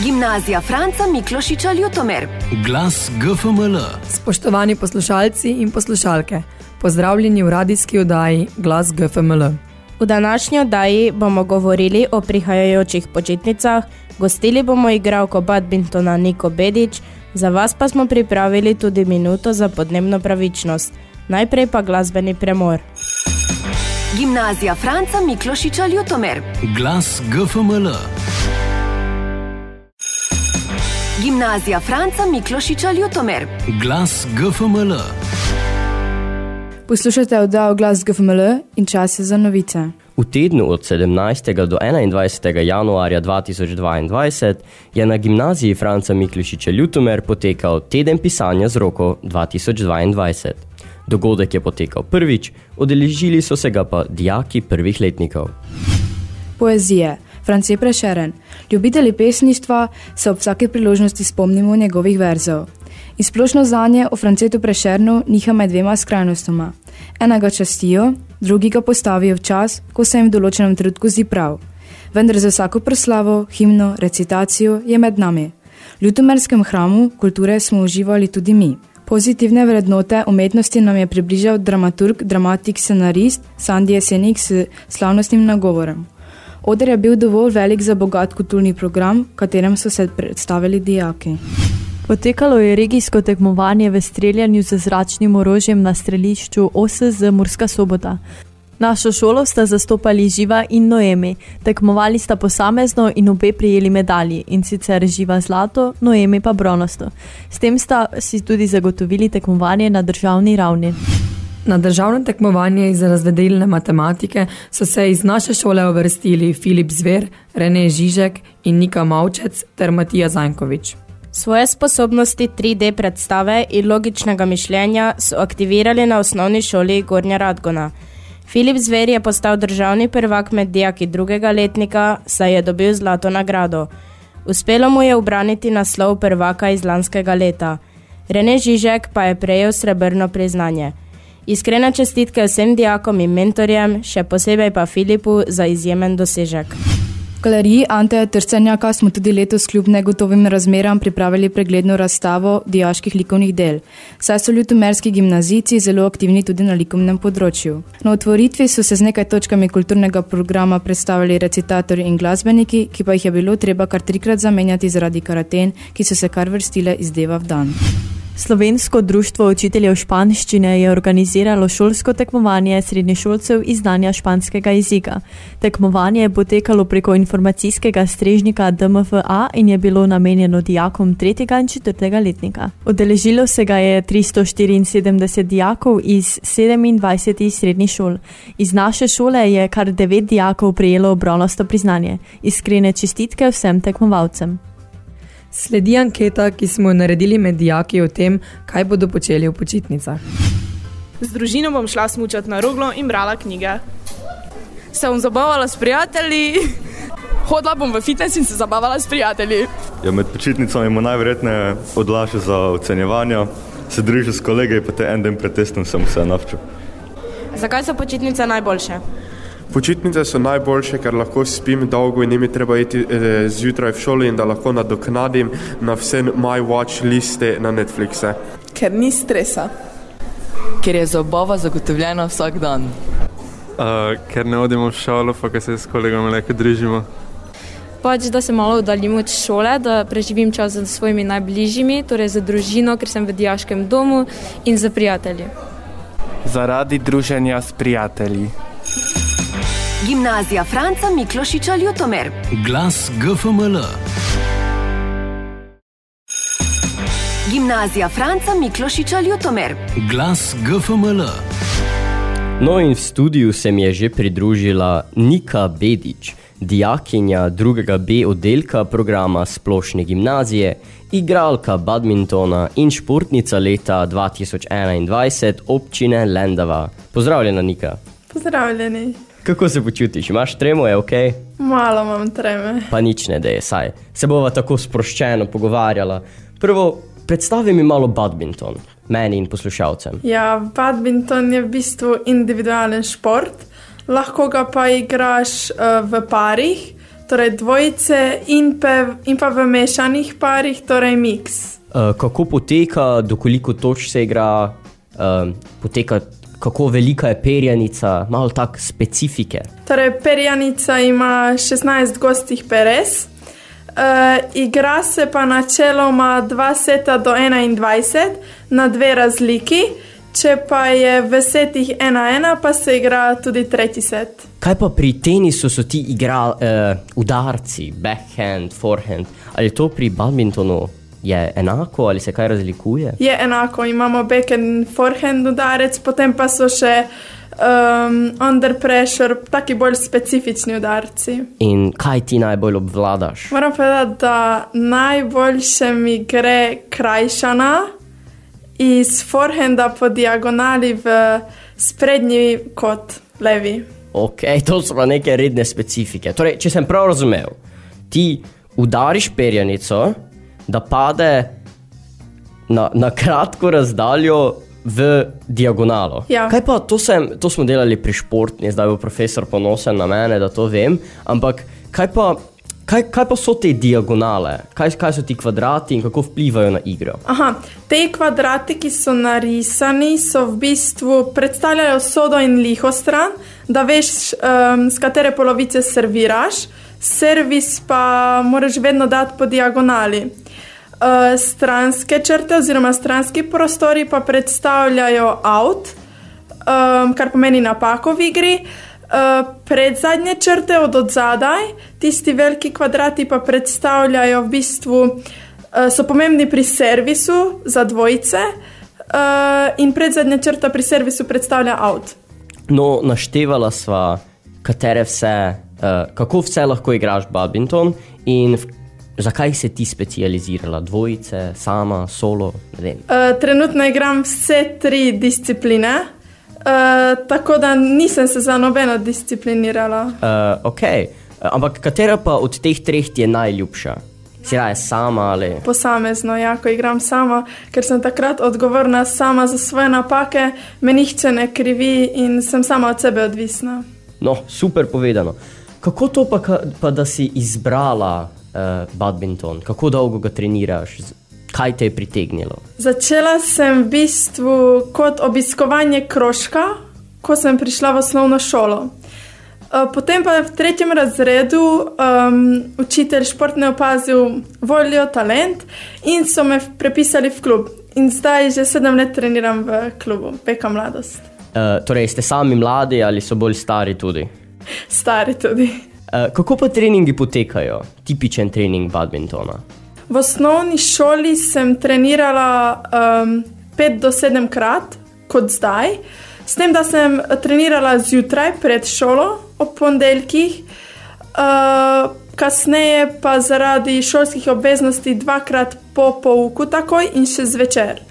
Gimnazija Franca Miklošiča Ljutomer. Glas GFML. Spoštovani poslušalci in poslušalke, pozdravljeni v radijski oddaji Glas GFML. V današnji oddaji bomo govorili o prihajajočih počitnicah, gostili bomo igralko badmintona Niko Bedič, za vas pa smo pripravili tudi minuto za podnebno pravičnost. Najprej pa glasbeni premor. Gimnazija Franca Miklošiča Ljutomer. Glas GFML. Gimnazija Franca Miklošiča Ljutomer. Glas GFML. Poslušate oddajo Glas GFML in čas je za novice. V tednu od 17. do 21. januarja 2022 je na gimnaziji Franca Miklošiča Ljutomer potekal teden pisanja z roko 2022. Dogodek je potekal prvič, odeležili so se ga pa dijaki prvih letnikov. Poezije. France Prešeren. Ljubitelji pesništva se ob vsake priložnosti spomnimo njegovih verzov. In splošno znanje o Francetu Prešernu niha med dvema skrajnostoma. Enega častijo, drugi ga postavijo v čas, ko se jim v določenem trenutku zdi prav. Vendar za vsako proslavo, himno, recitacijo je med nami. V Ljutomerskem hramu kulture smo uživali tudi mi. Pozitivne vrednote umetnosti nam je približal dramaturg, dramatik, scenarist Sandy Jesenik s slavnostnim nagovorom. Oder je bil dovolj velik za bogat kulturni program, v katerem so se predstavili dijaki. Potekalo je regijsko tekmovanje v streljanju z zračnim orožjem na strelišču OSZ Murska sobota. Našo šolo sta zastopali Živa in Noemi. Tekmovali sta posamezno in obe prijeli medalji, in sicer Živa zlato, Noemi pa bronasto. S tem sta si tudi zagotovili tekmovanje na državni ravni. Na državno tekmovanje iz razvedelne matematike so se iz naše šole uvrstili Filip Zver, Rene Žižek in Nika Mavčec ter Matija Zankovič. Svoje sposobnosti 3D predstave in logičnega mišljenja so aktivirali na osnovni šoli Gornja Radgona. Filip Zver je postal državni prvak med dijaki drugega letnika, saj je dobil zlato nagrado. Uspelo mu je obraniti naslov prvaka iz lanskega leta. Rene Žižek pa je prejel srebrno priznanje. Iskrene čestitke vsem dijakom in mentorjem, še posebej pa Filipu za izjemen dosežek. V galeriji Anteja Trcenjaka smo tudi letos kljub negotovim razmeram pripravili pregledno razstavo dijaških likovnih del. Saj so ljutomerski gimnazijci zelo aktivni tudi na likovnem področju. Na otvoritvi so se z nekaj točkami kulturnega programa predstavili recitatorji in glasbeniki, ki pa jih je bilo treba kar trikrat zamenjati zaradi karaten, ki so se kar vrstile iz deva v dan. Slovensko društvo učiteljev španščine je organiziralo šolsko tekmovanje srednješolcev iz znanja španskega jezika. Tekmovanje je potekalo preko informacijskega strežnika DMFA in je bilo namenjeno dijakom 3. in 4. letnika. Odeležilo se ga je 374 dijakov iz 27 srednjih šol. Iz naše šole je kar 9 dijakov prejelo bronasto priznanje. Iskrene čestitke vsem tekmovalcem. Sledi anketa, ki smo jo naredili med dijaki o tem, kaj bodo počeli v počitnicah. Z družino bom šla smučati na roglo in brala knjige. Se bom zabavala s prijatelji, hodila bom v fitness in se zabavala s prijatelji. Ja, med počitnicami imamo najverjetneje odlaše za ocenjevanja, se družim s kolegi, pa te en dan pred testom sem vse navčil. Zakaj so počitnice najboljše? Počitnice so najboljše, ker lahko spim dolgo in ni mi treba iti eh, zjutraj v šolo in da lahko nadoknadim na vse my watch liste na Netflixe. Ker ni stresa. Ker je zabava zagotovljena vsak dan. Uh, ker ne odimo v šolo, pa se s kolegom lepo družimo. Pač, da se malo oddaljim od šole, da preživim čas z svojimi najbližjimi, torej z družino, ker sem v dijaškem domu in z prijatelji. Zaradi druženja s prijatelji. Gimnazija Franca Miklošiča Ljutomer. Glas GFML. Gimnazija Franca Miklošiča Ljutomer. Glas GFML. No in v studiu se mi je že pridružila Nika Bedič, dijakinja drugega B oddelka programa Splošne gimnazije, igralka badmintona in športnica leta 2021 občine Lendava. Pozdravljena, Nika. Pozdravljeni. Kako se počutiš? Imaš tremo, je ok? Malo imam treme. Pa nič ne deje, saj. Se bova tako sproščeno pogovarjala. Prvo, predstavi mi malo badminton, meni in poslušalcem. Ja, badminton je v bistvu individualen šport, lahko ga pa igraš uh, v parih, torej dvojice in pa, in pa v mešanih parih, torej miks. Uh, kako poteka, dokoliko toč se igra, uh, poteka, kako velika je perjanica, malo tak specifike. Torej, perjanica ima 16 gostih peres, uh, igra se pa načeloma 2 seta do 21 na dve razliki. Če pa je v setih 1-1, pa se igra tudi tretji set. Kaj pa pri tenisu so ti igrali uh, udarci, backhand, forehand, ali to pri badmintonu je enako ali se kaj razlikuje? Je enako, imamo backhand in forehand udarec, potem pa so še um, under pressure, taki bolj specifični udarci. In kaj ti najbolj obvladaš? Moram povedati, da najboljše mi gre krajšana iz forehanda po diagonali v sprednji kot levi. Ok, to so pa neke redne specifike. Torej, če sem prav razumel, ti udariš perjanico, da pade na, na kratko razdaljo v diagonalo. Ja. Kaj pa to, sem, to smo delali pri športni, zdaj bo profesor ponosen na mene, da to vem. Ampak kaj pa, kaj, kaj pa so te diagonale? Kaj, kaj so ti kvadrati in kako vplivajo na igro? Aha, te kvadrati, ki so narisani, so v bistvu predstavljajo sodo in liho stran, da veš, um, z katere polovice serviraš, servis pa moraš vedno dati po diagonali. Uh, stranske črte oziroma stranski prostori pa predstavljajo out, um, kar pomeni napako v igri. Uh, predzadnje črte od odzadaj, tisti veliki kvadrati pa predstavljajo v bistvu, uh, so pomembni pri servisu za dvojice, uh, in predzadnja črta pri servisu predstavlja out. No, naštevala sva, katere vse, uh, kako vse lahko igraš badminton in v, zakaj se ti specializirala, dvojice, sama, solo. Uh, trenutno igram vse tri discipline, uh, tako da nisem se za nobeno disciplinirala. Uh, ok, ampak katera pa od teh treh ti je najljubša? Si raje sama ali. Posamezno, ja, ko igram sama, ker sem takrat odgovorna sama za svoje napake, me nihče ne krivi in sem sama od sebe odvisna. No, super povedano. Kako to pa, ka- pa da si izbrala uh, badminton, kako dolgo ga treniraš, kaj te je pritegnilo? Začela sem v bistvu kot obiskovanje krožka, ko sem prišla v osnovno šolo. Uh, Potem pa v tretjem razredu um, učitelj športne opazil voljo, talent in so me prepisali v klub. In zdaj že sedem let treniram v klubu, peka mladost. Uh, torej, ste sami mladi ali so bolj stari tudi? Stari tudi. Uh, kako pa treningi potekajo, tipičen trening badmintona? V osnovni šoli sem trenirala um, pet do sedem krat, kot zdaj, s tem, da sem trenirala zjutraj pred šolo ob ponedeljkih, uh, kasneje pa zaradi šolskih obveznosti dvakrat po pouku, takoj in še zvečer.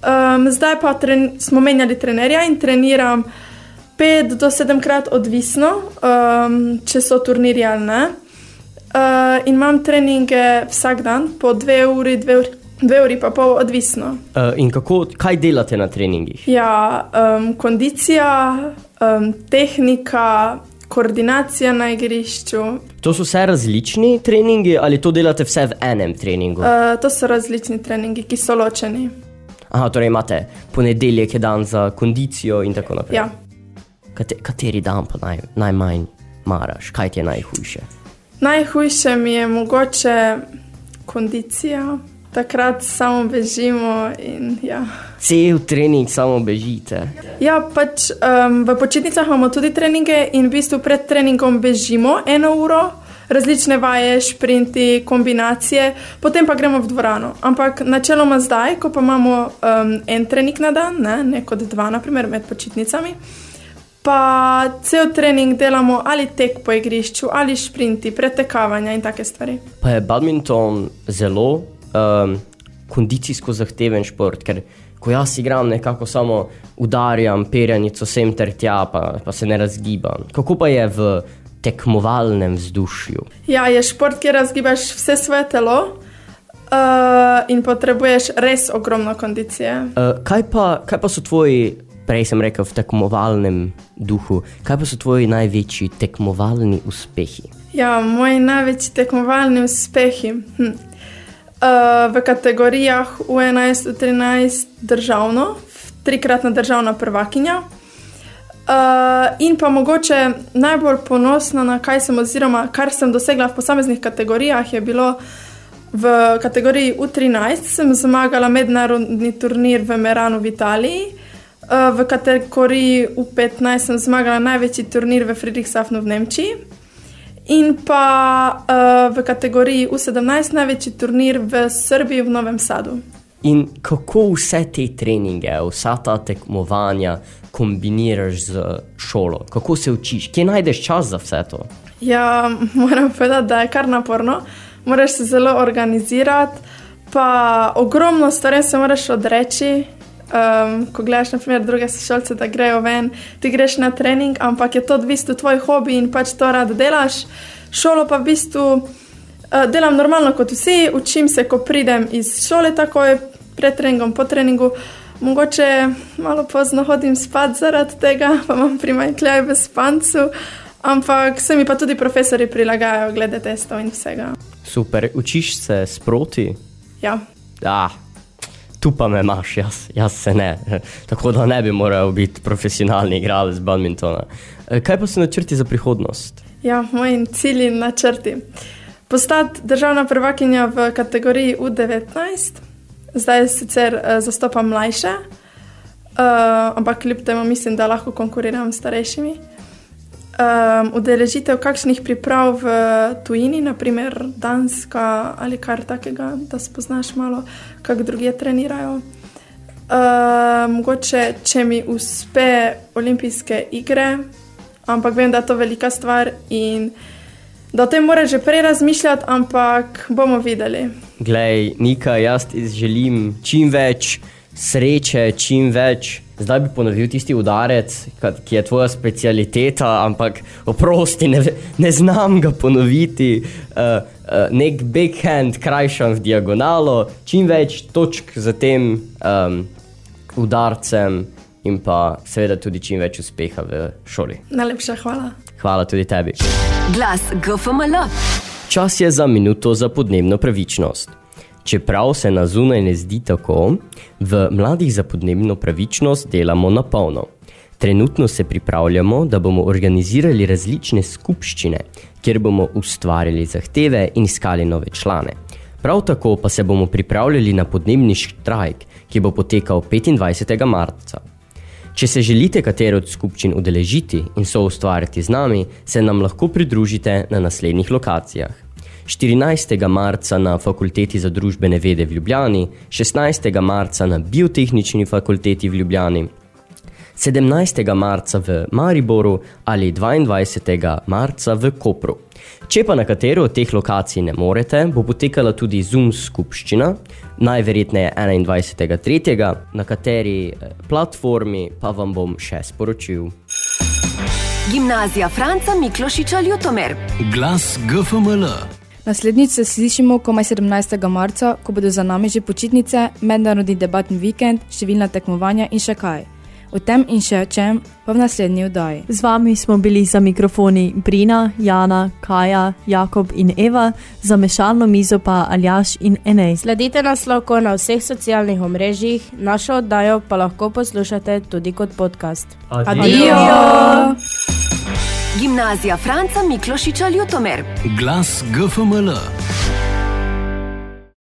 Um, zdaj pa smo menjali trenerja in treniram pet do sedemkrat, odvisno, um, če so turnirji ali ne. Uh, in imam treninge vsak dan, po dve uri, dve uri, dve uri pa pol, odvisno. Uh, in kako, kaj delate na treningih? Ja, um, kondicija, um, tehnika, koordinacija na igrišču. To so vse različni treningi ali to delate vse v enem treningu? Uh, to so različni treningi, ki so ločeni. Aha, torej imate ponedeljek je dan za kondicijo in tako naprej. Ja. Kate, kateri dan pa naj, najmanj maraš, kaj ti je najhujše? Najhujše mi je mogoče kondicija, takrat samo bežimo in ja. Cel trening samo bežite. Ja, pač um, v počitnicah imamo tudi treninge in v bistvu pred treningom bežimo eno uro, različne vaje, šprinti, kombinacije, potem pa gremo v dvorano. Ampak načeloma zdaj, ko pa imamo um, en trening na dan, ne, ne kot dva, naprimer med počitnicami. Pa cel trening delamo ali tek po igrišču, ali šprinti, pretekavanja in take stvari. Pa je badminton zelo um, kondicijsko zahteven šport, ker ko jaz igram, nekako samo udarjam perjanico sem ter tja, pa, pa se ne razgibam. Kako pa je v tekmovalnem vzdušju? Ja, je šport, kjer razgibaš vse svoje telo uh, in potrebuješ res ogromno kondicije. Uh, kaj, pa, kaj pa so tvoji, prej sem rekel, v tekmovalnem duhu, kaj pa so tvoji največji tekmovalni uspehi? Ja, moji največji tekmovalni uspehi. Hm. Uh, v kategorijah U11, U13 državno, trikratna državna prvakinja. Uh, in pa mogoče najbolj ponosna na kaj sem, oziroma kar sem dosegla v posameznih kategorijah, je bilo v kategoriji U13, sem zmagala mednarodni turnir v Meranu v Italiji, uh, v kategoriji U15 sem zmagala največji turnir v Friedrichshafnu v Nemčiji. In pa uh, v kategoriji U17 največji turnir v Srbiji, v Novem Sadu. In kako vse te treninge, vsa ta tekmovanja kombiniraš z šolo? Kako se učiš? Kje najdeš čas za vse to? Ja, moram povedati, da je kar naporno. Moraš se zelo organizirati, pa ogromno stvari se moraš odreči. Um, ko gledaš, naprimer, druge sošolce, da grejo ven, ti greš na trening, ampak je to v bistvu tvoj hobi in pač to rad delaš. Šolo pa v bistvu uh, delam normalno kot vsi, učim se, ko pridem iz šole, takoj pred treningom, po treningu. Mogoče malo pozno hodim spat zaradi tega, pa imam primanjkljaj v spancu, ampak se mi pa tudi profesori prilagajajo glede testov in vsega. Super, učiš se sproti? Ja. Ah, tu pa me imaš, jaz, jaz se ne. Tako da ne bi moral biti profesionalni igralec badmintona. Eh, Kaj pa so načrti za prihodnost? Ja, moji cilji in načrti. Postati državna prvakinja v kategoriji U19, zdaj sicer uh, zastopam mlajše, uh, ampak kljub temu mislim, da lahko konkuriram s starejšimi. Um, udeležitev kakšnih priprav v tujini, naprimer Danska ali kar takega, da spoznaš malo, kako druge trenirajo. Uh, mogoče, če mi uspe olimpijske igre, ampak vem, da je to velika stvar in da o tem moraš že prej razmišljati, ampak bomo videli. Glej, Nika, jaz želim čim več sreče, čim več. Zdaj bi ponovil tisti udarec, ki je tvoja specialiteta, ampak oprosti, ne, ne znam ga ponoviti. Uh, uh, nek backhand krajšam v diagonalo, čim več točk za tem um, udarcem, in pa seveda tudi čim več uspeha v šoli. Najlepša hvala. Hvala tudi tebi. Glas GFML. Čas je za minuto za podnebno pravičnost. Čeprav se na zunaj ne zdi tako, v mladih za podnebno pravičnost delamo na polno. Trenutno se pripravljamo, da bomo organizirali različne skupščine, kjer bomo ustvarjali zahteve in iskali nove člane. Prav tako pa se bomo pripravljali na podnebni štrajk, ki bo potekal 25. marca. Če se želite katero od skupščin udeležiti in so ustvarjati z nami, se nam lahko pridružite na naslednjih lokacijah. 14. marca na Fakulteti za družbene vede v Ljubljani, 16. marca na Biotehnični fakulteti v Ljubljani, 17. marca v Mariboru ali 22. marca v Kopru. Če pa na katero od teh lokacij ne morete, bo potekala tudi Zoom skupščina, najverjetneje 21.3., na kateri eh, platformi pa vam bom še sporočil. Gimnazija Franca Miklošiča Ljutomer. Glas GFML. Naslednjič se slišimo komaj 17. marca, ko bodo za nami že počitnice, mednarodni debatni vikend, številna tekmovanja in še kaj. O tem in še o čem pa v naslednji oddaji. Z vami smo bili za mikrofoni Brina, Jana, Kaja, Jakob in Eva, za mešalno mizo pa Aljaš in Enej. Sledite nas lahko na vseh socialnih omrežjih, našo oddajo pa lahko poslušate tudi kot podcast. Adijo! Gimnazija Franca Miklošiča Ljutomer. Glas GFML.